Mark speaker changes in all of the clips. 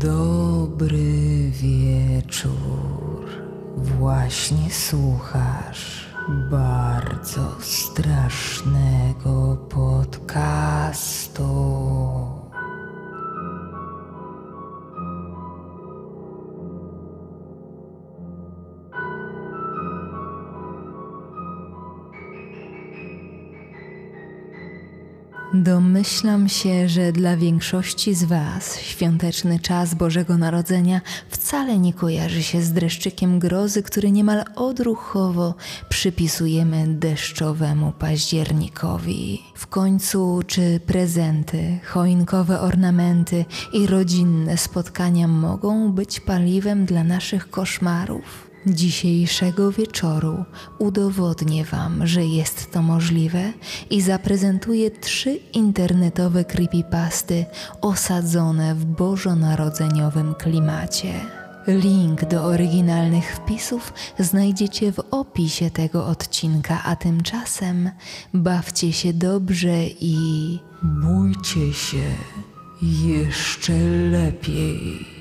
Speaker 1: Dobry wieczór. Właśnie słuchasz bardzo strasznego podcastu. Domyślam się, że dla większości z Was świąteczny czas Bożego Narodzenia wcale nie kojarzy się z dreszczykiem grozy, który niemal odruchowo przypisujemy deszczowemu październikowi. W końcu, czy prezenty, choinkowe ornamenty i rodzinne spotkania mogą być paliwem dla naszych koszmarów? Dzisiejszego wieczoru udowodnię Wam, że jest to możliwe i zaprezentuję trzy internetowe creepypasty osadzone w bożonarodzeniowym klimacie. Link do oryginalnych wpisów znajdziecie w opisie tego odcinka, a tymczasem bawcie się dobrze i bójcie się jeszcze lepiej.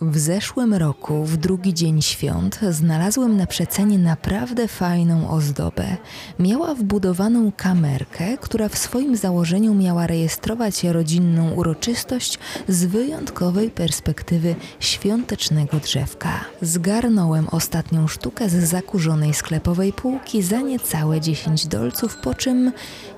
Speaker 1: W zeszłym roku, w drugi dzień świąt, znalazłem na przecenie naprawdę fajną ozdobę. Miała wbudowaną kamerkę, która w swoim założeniu miała rejestrować rodzinną uroczystość z wyjątkowej perspektywy świątecznego drzewka. Zgarnąłem ostatnią sztukę z zakurzonej sklepowej półki za niecałe 10 dolców, po czym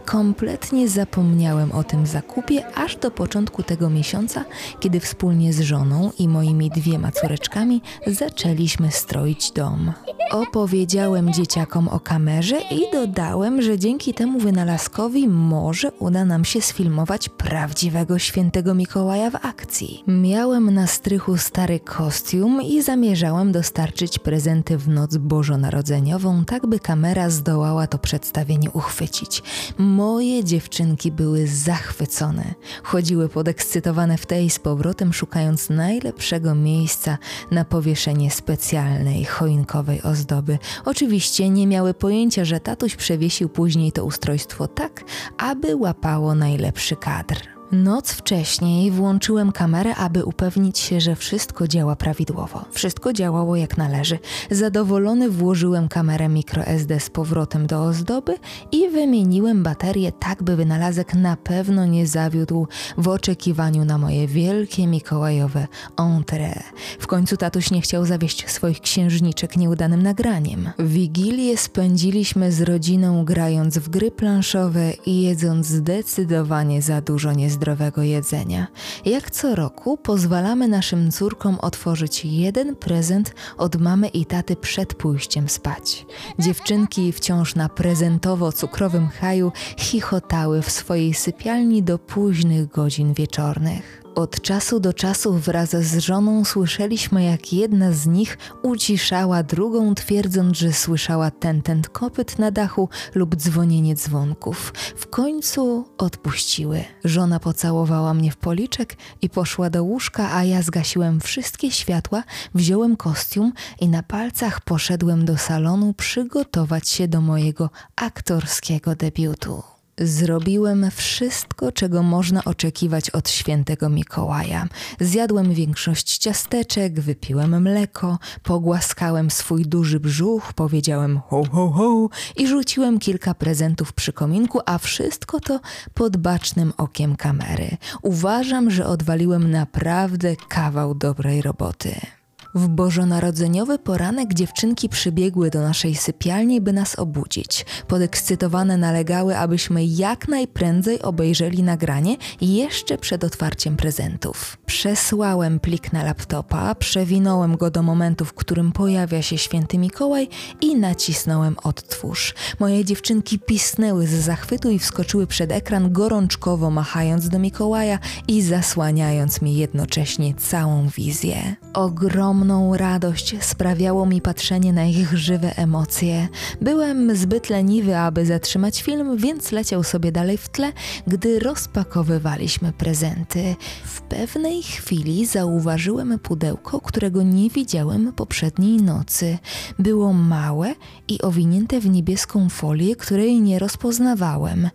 Speaker 1: kompletnie zapomniałem o tym zakupie aż do początku tego miesiąca, kiedy wspólnie z żoną i moimi dwiema córeczkami zaczęliśmy stroić dom. Opowiedziałem dzieciakom o kamerze i dodałem, że dzięki temu wynalazkowi może uda nam się sfilmować prawdziwego świętego Mikołaja w akcji. Miałem na strychu stary kostium i zamierzałem dostarczyć prezenty w noc bożonarodzeniową, tak by kamera zdołała to przedstawienie uchwycić. Moje dziewczynki były zachwycone. Chodziły podekscytowane w tej z powrotem, szukając najlepszego miejsca na powieszenie specjalnej choinkowej ozdoby. Oczywiście nie miały pojęcia, że tatuś przewiesił później to ustrojstwo tak, aby łapało najlepszy kadr. Noc wcześniej włączyłem kamerę, aby upewnić się, że wszystko działa prawidłowo. Wszystko działało jak należy. Zadowolony włożyłem kamerę microSD z powrotem do ozdoby i wymieniłem baterię tak, by wynalazek na pewno nie zawiódł w oczekiwaniu na moje wielkie mikołajowe entrée. W końcu tatuś nie chciał zawieść swoich księżniczek nieudanym nagraniem. Wigilię spędziliśmy z rodziną grając w gry planszowe i jedząc zdecydowanie za dużo niezdrowego zdrowego jedzenia. Jak co roku pozwalamy naszym córkom otworzyć jeden prezent od mamy i taty przed pójściem spać. Dziewczynki wciąż na prezentowo-cukrowym haju chichotały w swojej sypialni do późnych godzin wieczornych. Od czasu do czasu wraz z żoną słyszeliśmy, jak jedna z nich uciszała drugą, twierdząc, że słyszała ten ten kopyt na dachu lub dzwonienie dzwonków. W końcu odpuściły. Żona pocałowała mnie w policzek i poszła do łóżka, a ja zgasiłem wszystkie światła, wziąłem kostium i na palcach poszedłem do salonu przygotować się do mojego aktorskiego debiutu. Zrobiłem wszystko, czego można oczekiwać od świętego Mikołaja. Zjadłem większość ciasteczek, wypiłem mleko, pogłaskałem swój duży brzuch, powiedziałem ho ho ho i rzuciłem kilka prezentów przy kominku, a wszystko to pod bacznym okiem kamery. Uważam, że odwaliłem naprawdę kawał dobrej roboty. W bożonarodzeniowy poranek dziewczynki przybiegły do naszej sypialni, by nas obudzić. Podekscytowane nalegały, abyśmy jak najprędzej obejrzeli nagranie jeszcze przed otwarciem prezentów. Przesłałem plik na laptopa, przewinąłem go do momentu, w którym pojawia się święty Mikołaj i nacisnąłem odtwórz. Moje dziewczynki pisnęły z zachwytu i wskoczyły przed ekran, gorączkowo machając do Mikołaja i zasłaniając mi jednocześnie całą wizję. Ogromny ogromną radość sprawiało mi patrzenie na ich żywe emocje. Byłem zbyt leniwy, aby zatrzymać film, więc leciał sobie dalej w tle, gdy rozpakowywaliśmy prezenty. W pewnej chwili zauważyłem pudełko, którego nie widziałem poprzedniej nocy. Było małe i owinięte w niebieską folię, której nie rozpoznawałem.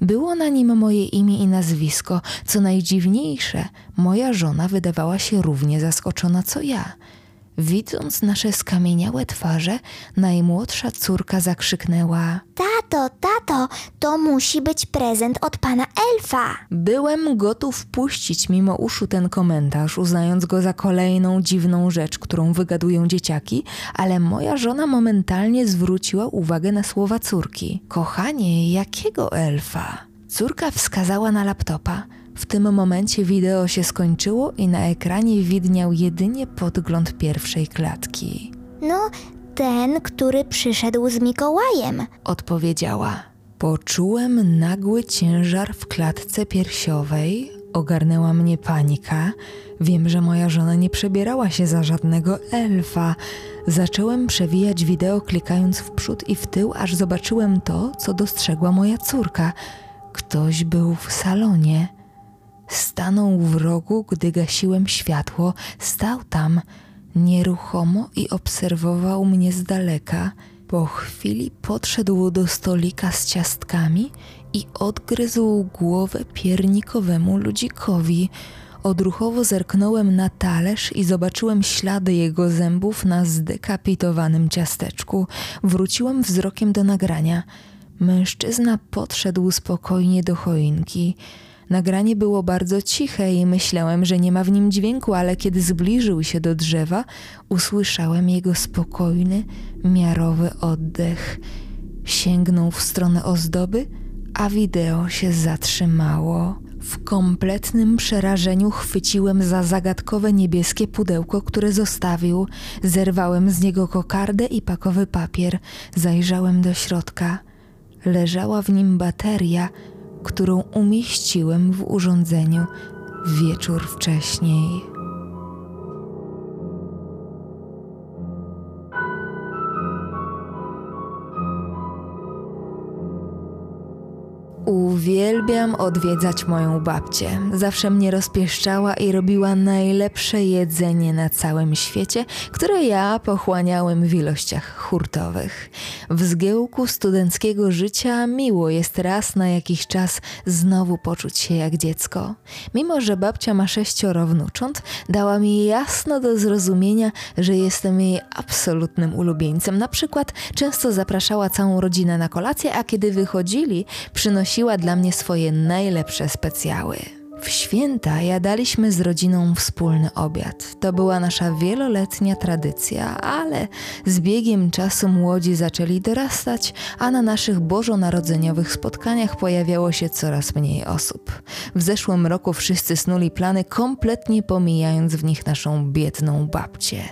Speaker 1: Było na nim moje imię i nazwisko. Co najdziwniejsze, moja żona wydawała się równie zaskoczona co ja. Widząc nasze skamieniałe twarze, najmłodsza córka zakrzyknęła:
Speaker 2: Tato, tato, to musi być prezent od pana elfa.
Speaker 1: Byłem gotów puścić mimo uszu ten komentarz, uznając go za kolejną dziwną rzecz, którą wygadują dzieciaki, ale moja żona momentalnie zwróciła uwagę na słowa córki. Kochanie, jakiego elfa? Córka wskazała na laptopa. W tym momencie wideo się skończyło i na ekranie widniał jedynie podgląd pierwszej klatki.
Speaker 2: No, ten, który przyszedł z Mikołajem.
Speaker 1: Odpowiedziała. Poczułem nagły ciężar w klatce piersiowej, ogarnęła mnie panika. Wiem, że moja żona nie przebierała się za żadnego elfa. Zacząłem przewijać wideo, klikając w przód i w tył, aż zobaczyłem to, co dostrzegła moja córka. Ktoś był w salonie. Stanął w rogu, gdy gasiłem światło, stał tam nieruchomo i obserwował mnie z daleka. Po chwili podszedł do stolika z ciastkami i odgryzł głowę piernikowemu ludzikowi. Odruchowo zerknąłem na talerz i zobaczyłem ślady jego zębów na zdekapitowanym ciasteczku. Wróciłem wzrokiem do nagrania. Mężczyzna podszedł spokojnie do choinki. Nagranie było bardzo ciche i myślałem, że nie ma w nim dźwięku, ale kiedy zbliżył się do drzewa, usłyszałem jego spokojny, miarowy oddech. Sięgnął w stronę ozdoby, a wideo się zatrzymało. W kompletnym przerażeniu chwyciłem za zagadkowe niebieskie pudełko, które zostawił. Zerwałem z niego kokardę i pakowy papier. Zajrzałem do środka. Leżała w nim bateria, którą umieściłem w urządzeniu wieczór wcześniej. Uwielbiam odwiedzać moją babcię. Zawsze mnie rozpieszczała i robiła najlepsze jedzenie na całym świecie, które ja pochłaniałem w ilościach hurtowych. W zgiełku studenckiego życia miło jest raz na jakiś czas znowu poczuć się jak dziecko. Mimo, że babcia ma sześcioro wnucząt, dała mi jasno do zrozumienia, że jestem jej absolutnym ulubieńcem. Na przykład często zapraszała całą rodzinę na kolację, a kiedy wychodzili, przynosiła przynosiła dla mnie swoje najlepsze specjały. W święta jadaliśmy z rodziną wspólny obiad. To była nasza wieloletnia tradycja, ale z biegiem czasu młodzi zaczęli dorastać, a na naszych bożonarodzeniowych spotkaniach pojawiało się coraz mniej osób. W zeszłym roku wszyscy snuli plany, kompletnie pomijając w nich naszą biedną babcię.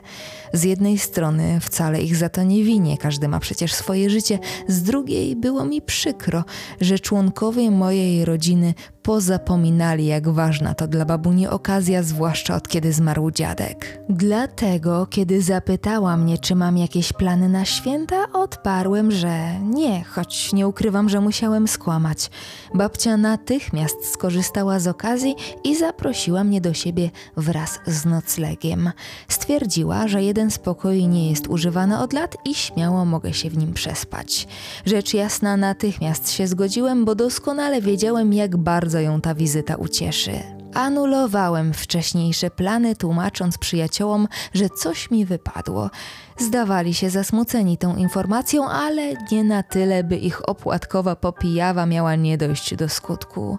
Speaker 1: Z jednej strony wcale ich za to nie winię, każdy ma przecież swoje życie, z drugiej było mi przykro, że członkowie mojej rodziny pozapominali, jak ważna to dla babuni okazja, zwłaszcza od kiedy zmarł dziadek. Dlatego, kiedy zapytała mnie, czy mam jakieś plany na święta, odparłem, że nie, choć nie ukrywam, że musiałem skłamać. Babcia natychmiast skorzystała z okazji i zaprosiła mnie do siebie wraz z noclegiem. Stwierdziła, że jeden z pokoi nie jest używany od lat i śmiało mogę się w nim przespać. Rzecz jasna, natychmiast się zgodziłem, bo doskonale wiedziałem, jak bardzo ją ta wizyta ucieszy. Anulowałem wcześniejsze plany, tłumacząc przyjaciołom, że coś mi wypadło. Zdawali się zasmuceni tą informacją, ale nie na tyle, by ich opłatkowa popijawa miała nie dojść do skutku.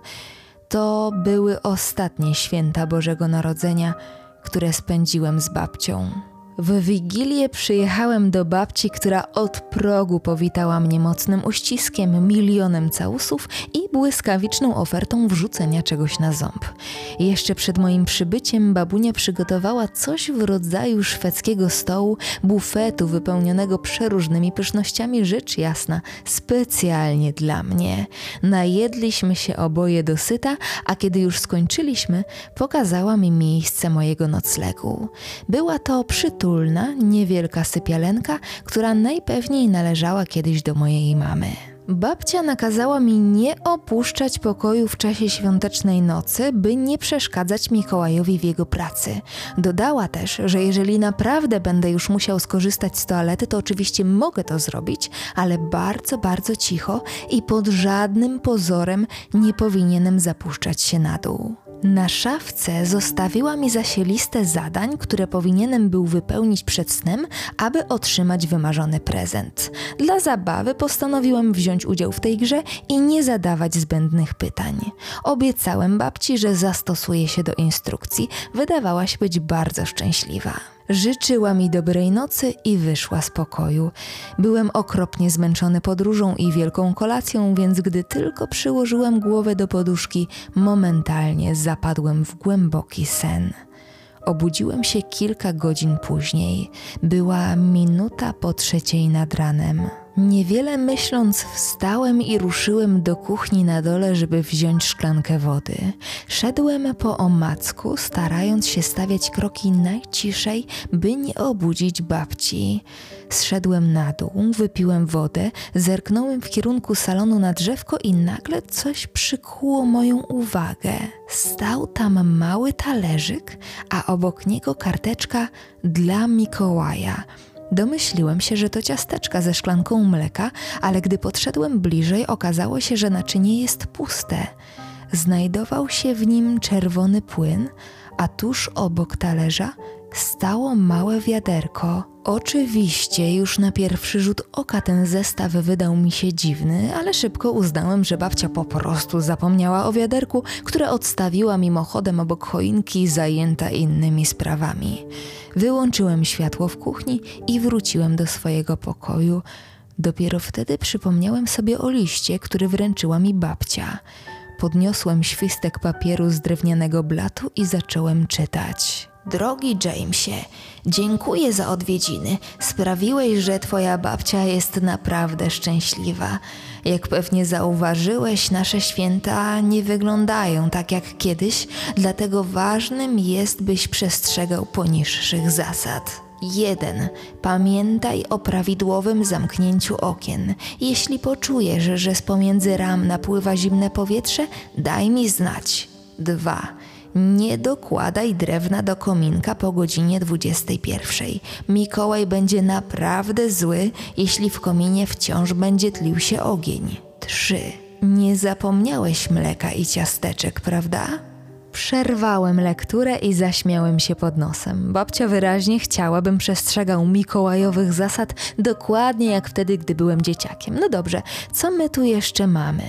Speaker 1: To były ostatnie święta Bożego Narodzenia, które spędziłem z babcią. W Wigilię przyjechałem do babci, która od progu powitała mnie mocnym uściskiem, milionem całusów i błyskawiczną ofertą wrzucenia czegoś na ząb. Jeszcze przed moim przybyciem babunia przygotowała coś w rodzaju szwedzkiego stołu, bufetu wypełnionego przeróżnymi pysznościami, rzecz jasna, specjalnie dla mnie. Najedliśmy się oboje dosyta, a kiedy już skończyliśmy, pokazała mi miejsce mojego noclegu. Była to przytulna, niewielka sypialenka, która najpewniej należała kiedyś do mojej mamy. Babcia nakazała mi nie opuszczać pokoju w czasie świątecznej nocy, by nie przeszkadzać Mikołajowi w jego pracy. Dodała też, że jeżeli naprawdę będę już musiał skorzystać z toalety, to oczywiście mogę to zrobić, ale bardzo, bardzo cicho i pod żadnym pozorem nie powinienem zapuszczać się na dół. Na szafce zostawiła mi zasie listę zadań, które powinienem był wypełnić przed snem, aby otrzymać wymarzony prezent. Dla zabawy postanowiłem wziąć udział w tej grze i nie zadawać zbędnych pytań. Obiecałem babci, że zastosuję się do instrukcji. Wydawała się być bardzo szczęśliwa. Życzyła mi dobrej nocy i wyszła z pokoju. Byłem okropnie zmęczony podróżą i wielką kolacją, więc gdy tylko przyłożyłem głowę do poduszki, momentalnie zapadłem w głęboki sen. Obudziłem się kilka godzin później. Była minuta po trzeciej nad ranem. Niewiele myśląc, wstałem i ruszyłem do kuchni na dole, żeby wziąć szklankę wody. Szedłem po omacku, starając się stawiać kroki najciszej, by nie obudzić babci. Zszedłem na dół, wypiłem wodę, zerknąłem w kierunku salonu na drzewko i nagle coś przykuło moją uwagę. Stał tam mały talerzyk, a obok niego karteczka dla Mikołaja. Domyśliłem się, że to ciasteczka ze szklanką mleka, ale gdy podszedłem bliżej, okazało się, że naczynie jest puste. Znajdował się w nim czerwony płyn, a tuż obok talerza stało małe wiaderko. Oczywiście już na pierwszy rzut oka ten zestaw wydał mi się dziwny, ale szybko uznałem, że babcia po prostu zapomniała o wiaderku, które odstawiła mimochodem obok choinki zajęta innymi sprawami. Wyłączyłem światło w kuchni i wróciłem do swojego pokoju. Dopiero wtedy przypomniałem sobie o liście, który wręczyła mi babcia. Podniosłem świstek papieru z drewnianego blatu i zacząłem czytać. Drogi Jamesie, dziękuję za odwiedziny. Sprawiłeś, że twoja babcia jest naprawdę szczęśliwa. Jak pewnie zauważyłeś, nasze święta nie wyglądają tak jak kiedyś, dlatego ważnym jest, byś przestrzegał poniższych zasad. 1. Pamiętaj o prawidłowym zamknięciu okien. Jeśli poczujesz, że z pomiędzy ram napływa zimne powietrze, daj mi znać. 2. Nie dokładaj drewna do kominka po godzinie 21. Mikołaj będzie naprawdę zły, jeśli w kominie wciąż będzie tlił się ogień. 3. Nie zapomniałeś mleka i ciasteczek, prawda? Przerwałem lekturę i zaśmiałem się pod nosem. Babcia wyraźnie chciała, bym przestrzegał mikołajowych zasad dokładnie jak wtedy, gdy byłem dzieciakiem. No dobrze, co my tu jeszcze mamy?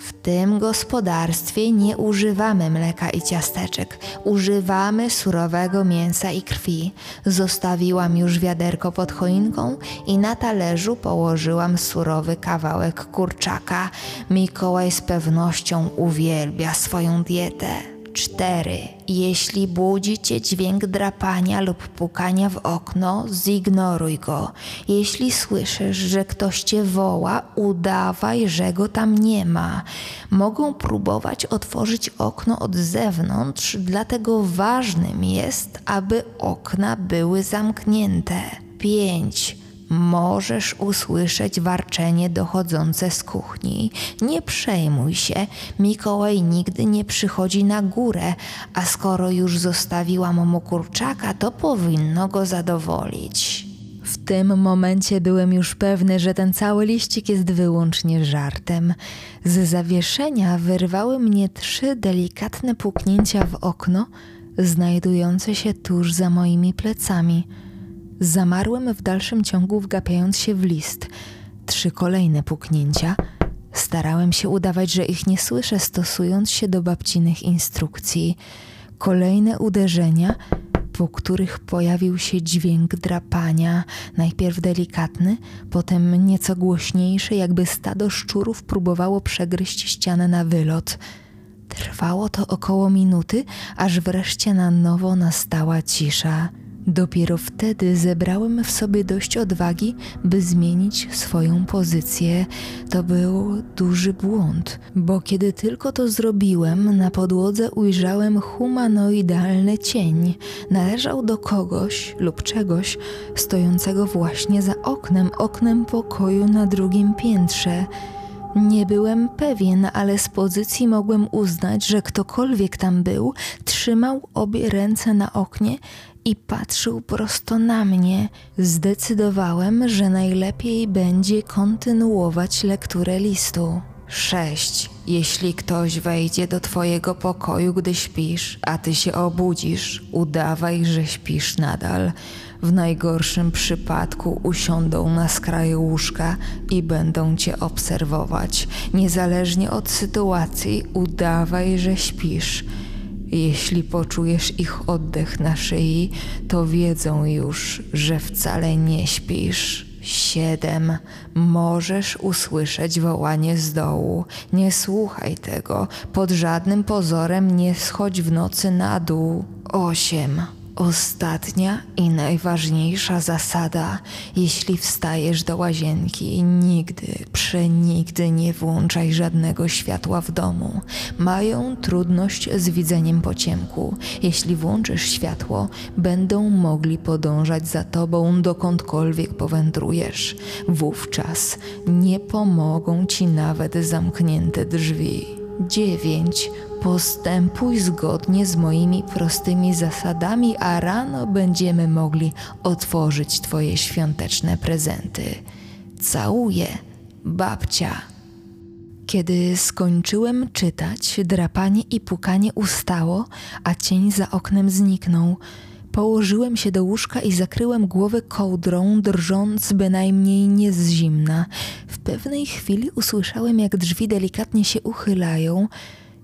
Speaker 1: W tym gospodarstwie nie używamy mleka i ciasteczek, używamy surowego mięsa i krwi. Zostawiłam już wiaderko pod choinką i na talerzu położyłam surowy kawałek kurczaka. Mikołaj z pewnością uwielbia swoją dietę. 4. Jeśli budzi cię dźwięk drapania lub pukania w okno, zignoruj go. Jeśli słyszysz, że ktoś cię woła, udawaj, że go tam nie ma. Mogą próbować otworzyć okno od zewnątrz, dlatego ważnym jest, aby okna były zamknięte. 5 możesz usłyszeć warczenie dochodzące z kuchni. Nie przejmuj się, Mikołaj nigdy nie przychodzi na górę, a skoro już zostawiłam mu kurczaka, to powinno go zadowolić. W tym momencie byłem już pewny, że ten cały liścik jest wyłącznie żartem. Z zawieszenia wyrwały mnie trzy delikatne puknięcia w okno, znajdujące się tuż za moimi plecami. Zamarłem w dalszym ciągu, wgapiając się w list. Trzy kolejne puknięcia. Starałem się udawać, że ich nie słyszę, stosując się do babcinych instrukcji. Kolejne uderzenia po których pojawił się dźwięk drapania, najpierw delikatny, potem nieco głośniejszy, jakby stado szczurów próbowało przegryźć ścianę na wylot. Trwało to około minuty, aż wreszcie na nowo nastała cisza. Dopiero wtedy zebrałem w sobie dość odwagi, by zmienić swoją pozycję. To był duży błąd, bo kiedy tylko to zrobiłem, na podłodze ujrzałem humanoidalny cień. Należał do kogoś lub czegoś stojącego właśnie za oknem, oknem pokoju na drugim piętrze. Nie byłem pewien, ale z pozycji mogłem uznać, że ktokolwiek tam był, trzymał obie ręce na oknie i patrzył prosto na mnie. Zdecydowałem, że najlepiej będzie kontynuować lekturę listu. 6. Jeśli ktoś wejdzie do twojego pokoju, gdy śpisz, a ty się obudzisz, udawaj, że śpisz nadal. W najgorszym przypadku usiądą na skraju łóżka i będą cię obserwować. Niezależnie od sytuacji, udawaj, że śpisz. Jeśli poczujesz ich oddech na szyi, to wiedzą już, że wcale nie śpisz. 7. Możesz usłyszeć wołanie z dołu. Nie słuchaj tego. Pod żadnym pozorem nie schodź w nocy na dół. 8. Ostatnia i najważniejsza zasada: jeśli wstajesz do łazienki, nigdy, przenigdy nie włączaj żadnego światła w domu. Mają trudność z widzeniem po ciemku. Jeśli włączysz światło, będą mogli podążać za tobą dokądkolwiek powędrujesz. Wówczas nie pomogą ci nawet zamknięte drzwi. 9. Postępuj zgodnie z moimi prostymi zasadami, a rano będziemy mogli otworzyć Twoje świąteczne prezenty. Całuję, babcia. Kiedy skończyłem czytać, drapanie i pukanie ustało, a cień za oknem zniknął. Położyłem się do łóżka i zakryłem głowę kołdrą, drżąc bynajmniej nie z zimna. W pewnej chwili usłyszałem, jak drzwi delikatnie się uchylają.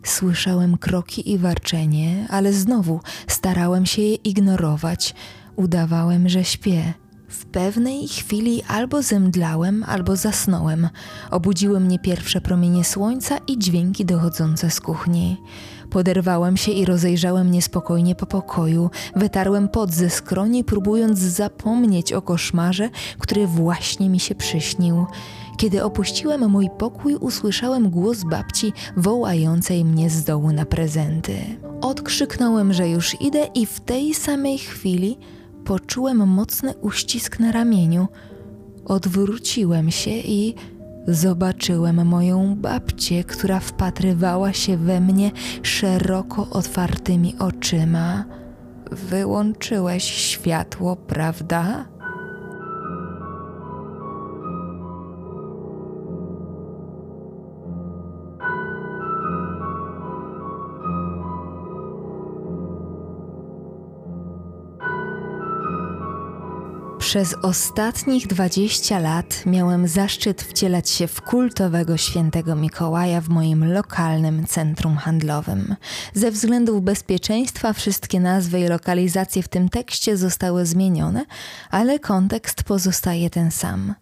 Speaker 1: Słyszałem kroki i warczenie, ale znowu starałem się je ignorować. Udawałem, że śpię. W pewnej chwili albo zemdlałem, albo zasnąłem. Obudziły mnie pierwsze promienie słońca i dźwięki dochodzące z kuchni. Poderwałem się i rozejrzałem niespokojnie po pokoju. Wytarłem pot ze skroni, próbując zapomnieć o koszmarze, który właśnie mi się przyśnił. Kiedy opuściłem mój pokój, usłyszałem głos babci wołającej mnie z dołu na prezenty. Odkrzyknąłem, że już idę, i w tej samej chwili poczułem mocny uścisk na ramieniu. Odwróciłem się i zobaczyłem moją babcię, która wpatrywała się we mnie szeroko otwartymi oczyma. Wyłączyłeś światło, prawda? Przez ostatnich 20 lat miałem zaszczyt wcielać się w kultowego świętego Mikołaja w moim lokalnym centrum handlowym. Ze względów bezpieczeństwa wszystkie nazwy i lokalizacje w tym tekście zostały zmienione, ale kontekst pozostaje ten sam.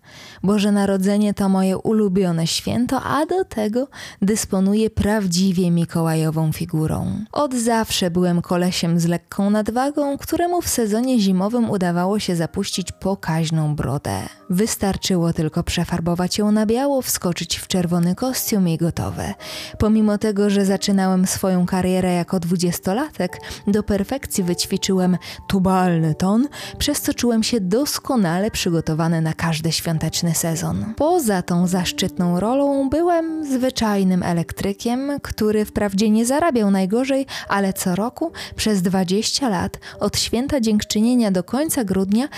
Speaker 1: Boże Narodzenie to moje ulubione święto, a do tego dysponuję prawdziwie mikołajową figurą. Od zawsze byłem kolesiem z lekką nadwagą, któremu w sezonie zimowym udawało się zapuścić pokaźną brodę. Wystarczyło tylko przefarbować ją na biało, wskoczyć w czerwony kostium i gotowe. Pomimo tego, że zaczynałem swoją karierę jako dwudziestolatek, do perfekcji wyćwiczyłem tubalny ton, przez co czułem się doskonale przygotowany na każdy świąteczny sezon. Poza tą zaszczytną rolą byłem zwyczajnym elektrykiem, który wprawdzie nie zarabiał najgorzej, ale co roku przez 20 lat od święta dziękczynienia do końca grudnia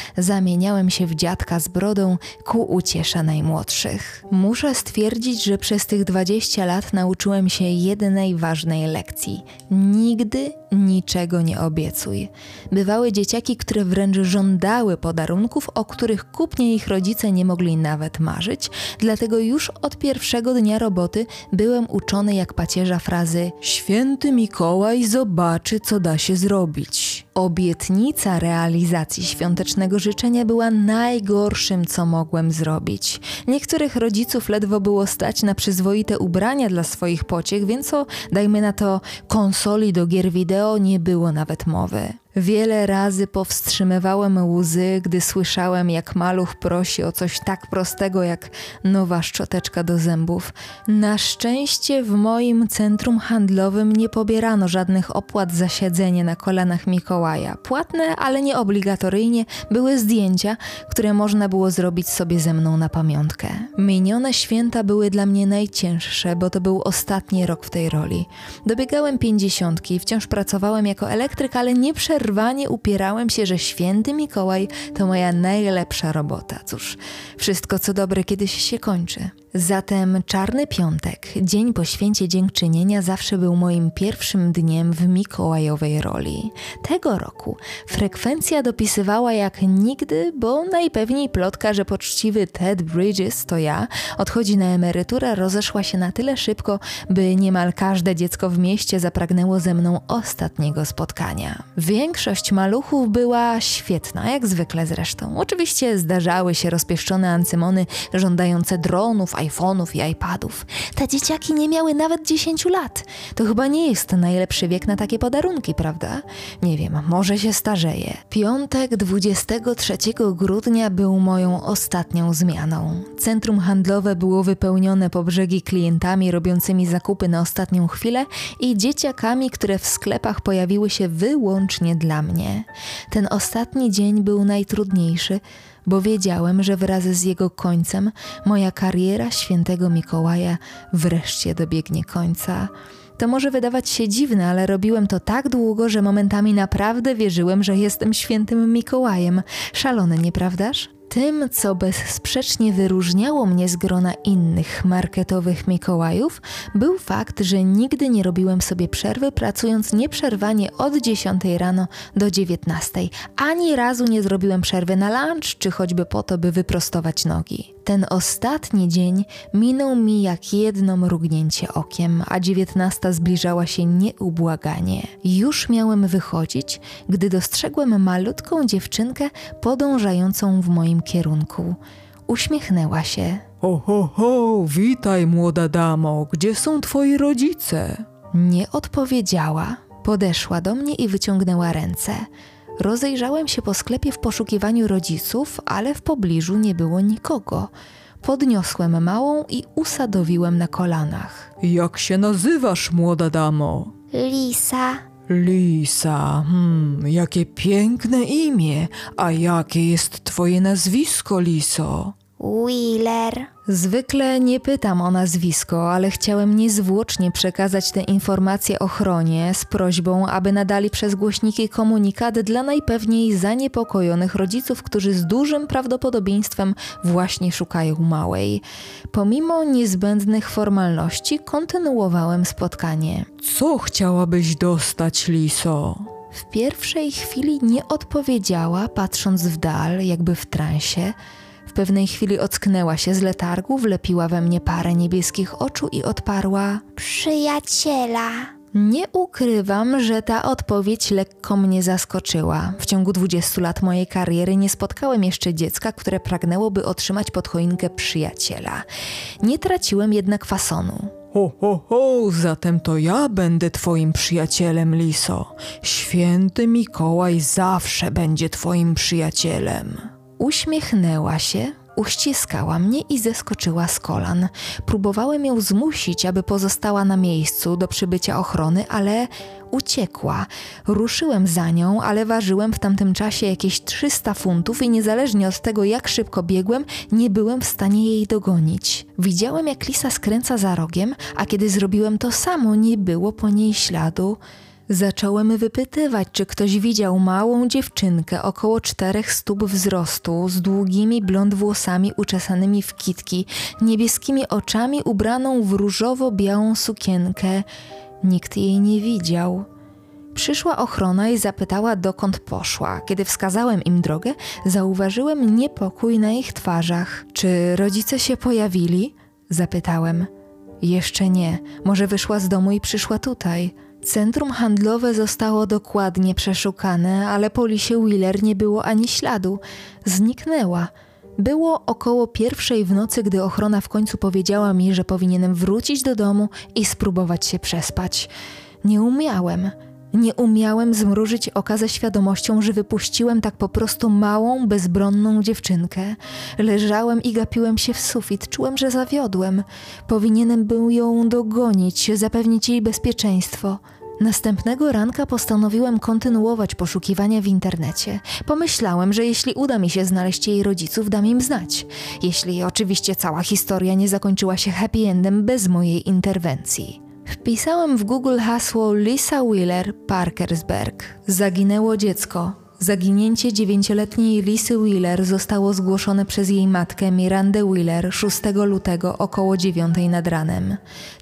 Speaker 1: zamieniałem się w dziadka z brodą ku uciesze najmłodszych. Muszę stwierdzić, że przez tych 20 lat nauczyłem się jednej ważnej lekcji. Nigdy niczego nie obiecuj. Bywały dzieciaki, które wręcz żądały podarunków, o których kupnie ich rodzice nie mogli nawet marzyć, dlatego już od pierwszego dnia roboty byłem uczony jak pacierza frazy Święty Mikołaj zobaczy, co da się zrobić. Obietnica realizacji świątecznego życzenia była najgorszym, co mogłem zrobić. Niektórych rodziców ledwo było stać na przyzwoite ubrania dla swoich pociech, więc o, dajmy na to, konsoli do gier wideo nie było nawet mowy. Wiele razy powstrzymywałem łzy, gdy słyszałem, jak maluch prosi o coś tak prostego jak nowa szczoteczka do zębów. Na szczęście w moim centrum handlowym nie pobierano żadnych opłat za siedzenie na kolanach Mikołaja. Płatne, ale nie obligatoryjnie, były zdjęcia, które można było zrobić sobie ze mną na pamiątkę. Minione święta były dla mnie najcięższe, bo to był ostatni rok w tej roli. Dobiegałem pięćdziesiątki wciąż pracowałem jako elektryk, ale nie przerwałem Przerwanie upierałem się, że święty Mikołaj to moja najlepsza robota. Cóż, wszystko co dobre kiedyś się kończy. Zatem Czarny Piątek, dzień po święcie dziękczynienia, zawsze był moim pierwszym dniem w mikołajowej roli. Tego roku frekwencja dopisywała jak nigdy, bo najpewniej plotka, że poczciwy Ted Bridges, to ja, odchodzi na emeryturę, rozeszła się na tyle szybko, by niemal każde dziecko w mieście zapragnęło ze mną ostatniego spotkania. Większość maluchów była świetna, jak zwykle zresztą. Oczywiście zdarzały się rozpieszczone ancymony żądające dronów, iPhone'ów i iPadów. Te dzieciaki nie miały nawet 10 lat. To chyba nie jest najlepszy wiek na takie podarunki, prawda? Nie wiem, może się starzeje. Piątek 23 grudnia był moją ostatnią zmianą. Centrum handlowe było wypełnione po brzegi klientami robiącymi zakupy na ostatnią chwilę i dzieciakami, które w sklepach pojawiły się wyłącznie dla mnie. Ten ostatni dzień był najtrudniejszy, bo wiedziałem, że wraz z jego końcem moja kariera świętego Mikołaja wreszcie dobiegnie końca. To może wydawać się dziwne, ale robiłem to tak długo, że momentami naprawdę wierzyłem, że jestem świętym Mikołajem. Szalone, nieprawdaż? Tym, co bezsprzecznie wyróżniało mnie z grona innych marketowych Mikołajów, był fakt, że nigdy nie robiłem sobie przerwy, pracując nieprzerwanie od 10 rano do 19. Ani razu nie zrobiłem przerwy na lunch, czy choćby po to, by wyprostować nogi. Ten ostatni dzień minął mi jak jedno mrugnięcie okiem, a 19 zbliżała się nieubłaganie. Już miałem wychodzić, gdy dostrzegłem malutką dziewczynkę podążającą w moim kierunku. Uśmiechnęła się.
Speaker 3: Ho, ho, ho, witaj młoda damo, gdzie są twoi rodzice?
Speaker 1: Nie odpowiedziała. Podeszła do mnie i wyciągnęła ręce. Rozejrzałem się po sklepie w poszukiwaniu rodziców, ale w pobliżu nie było nikogo. Podniosłem małą i usadowiłem na kolanach.
Speaker 3: Jak się nazywasz, młoda damo?
Speaker 2: Lisa,
Speaker 3: Lisa, hmm, jakie piękne imię. A jakie jest twoje nazwisko, Liso?
Speaker 2: Wheeler,
Speaker 1: Zwykle nie pytam o nazwisko, ale chciałem niezwłocznie przekazać te informacje ochronie z prośbą, aby nadali przez głośniki komunikat dla najpewniej zaniepokojonych rodziców, którzy z dużym prawdopodobieństwem właśnie szukają małej. Pomimo niezbędnych formalności, kontynuowałem spotkanie.
Speaker 3: Co chciałabyś dostać, Liso?
Speaker 1: W pierwszej chwili nie odpowiedziała, patrząc w dal, jakby w transie. W pewnej chwili ocknęła się z letargu, wlepiła we mnie parę niebieskich oczu i odparła:
Speaker 2: przyjaciela.
Speaker 1: Nie ukrywam, że ta odpowiedź lekko mnie zaskoczyła. W ciągu 20 lat mojej kariery nie spotkałem jeszcze dziecka, które pragnęłoby otrzymać pod choinkę przyjaciela. Nie traciłem jednak fasonu.
Speaker 3: Ho, ho, ho, zatem to ja będę twoim przyjacielem, Liso. Święty Mikołaj zawsze będzie twoim przyjacielem.
Speaker 1: Uśmiechnęła się, uściskała mnie i zeskoczyła z kolan. Próbowałem ją zmusić, aby pozostała na miejscu do przybycia ochrony, ale uciekła. Ruszyłem za nią, ale ważyłem w tamtym czasie jakieś 300 funtów i niezależnie od tego, jak szybko biegłem, nie byłem w stanie jej dogonić. Widziałem, jak Lisa skręca za rogiem, a kiedy zrobiłem to samo, nie było po niej śladu. Zacząłem wypytywać, czy ktoś widział małą dziewczynkę około czterech stóp wzrostu, z długimi blond włosami uczesanymi w kitki, niebieskimi oczami, ubraną w różowo-białą sukienkę. Nikt jej nie widział. Przyszła ochrona i zapytała, dokąd poszła. Kiedy wskazałem im drogę, zauważyłem niepokój na ich twarzach. Czy rodzice się pojawili? Zapytałem. Jeszcze nie. Może wyszła z domu i przyszła tutaj. Centrum handlowe zostało dokładnie przeszukane, ale po Lisie Wheeler nie było ani śladu. Zniknęła. Było około pierwszej w nocy, gdy ochrona w końcu powiedziała mi, że powinienem wrócić do domu i spróbować się przespać. Nie umiałem. Nie umiałem zmrużyć oka ze świadomością, że wypuściłem tak po prostu małą, bezbronną dziewczynkę. Leżałem i gapiłem się w sufit, czułem, że zawiodłem. Powinienem był ją dogonić, zapewnić jej bezpieczeństwo. Następnego ranka postanowiłem kontynuować poszukiwania w internecie. Pomyślałem, że jeśli uda mi się znaleźć jej rodziców, dam im znać. Jeśli oczywiście cała historia nie zakończyła się happy endem bez mojej interwencji. Wpisałem w Google hasło Lisa Wheeler Parkersburg. Zaginęło dziecko. Zaginięcie dziewięcioletniej Lisy Wheeler zostało zgłoszone przez jej matkę Mirandę Wheeler 6 lutego około 9 nad ranem.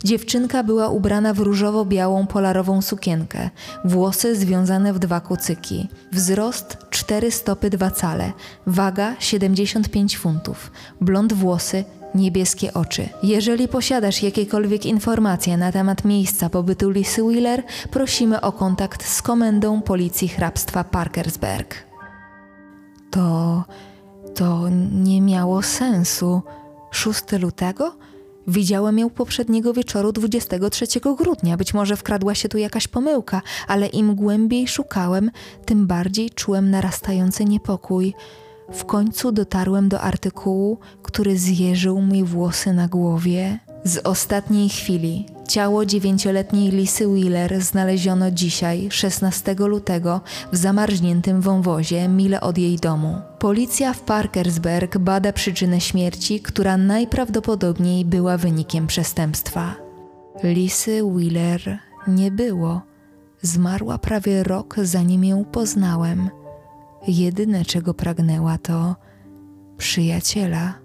Speaker 1: Dziewczynka była ubrana w różowo-białą polarową sukienkę, włosy związane w dwa kucyki, wzrost 4 stopy 2 cale, waga 75 funtów, blond włosy, niebieskie oczy. Jeżeli posiadasz jakiekolwiek informacje na temat miejsca pobytu Lisy Wheeler, prosimy o kontakt z Komendą Policji Hrabstwa Parkersburg. To. to nie miało sensu. 6 lutego? Widziałem ją poprzedniego wieczoru 23 grudnia. Być może wkradła się tu jakaś pomyłka, ale im głębiej szukałem, tym bardziej czułem narastający niepokój. W końcu dotarłem do artykułu, który zjeżył mi włosy na głowie. Z ostatniej chwili ciało dziewięcioletniej Lisy Wheeler znaleziono dzisiaj, 16 lutego, w zamarzniętym wąwozie mile od jej domu. Policja w Parkersburg bada przyczynę śmierci, która najprawdopodobniej była wynikiem przestępstwa. Lisy Wheeler nie było. Zmarła prawie rok zanim ją poznałem. Jedyne czego pragnęła to przyjaciela.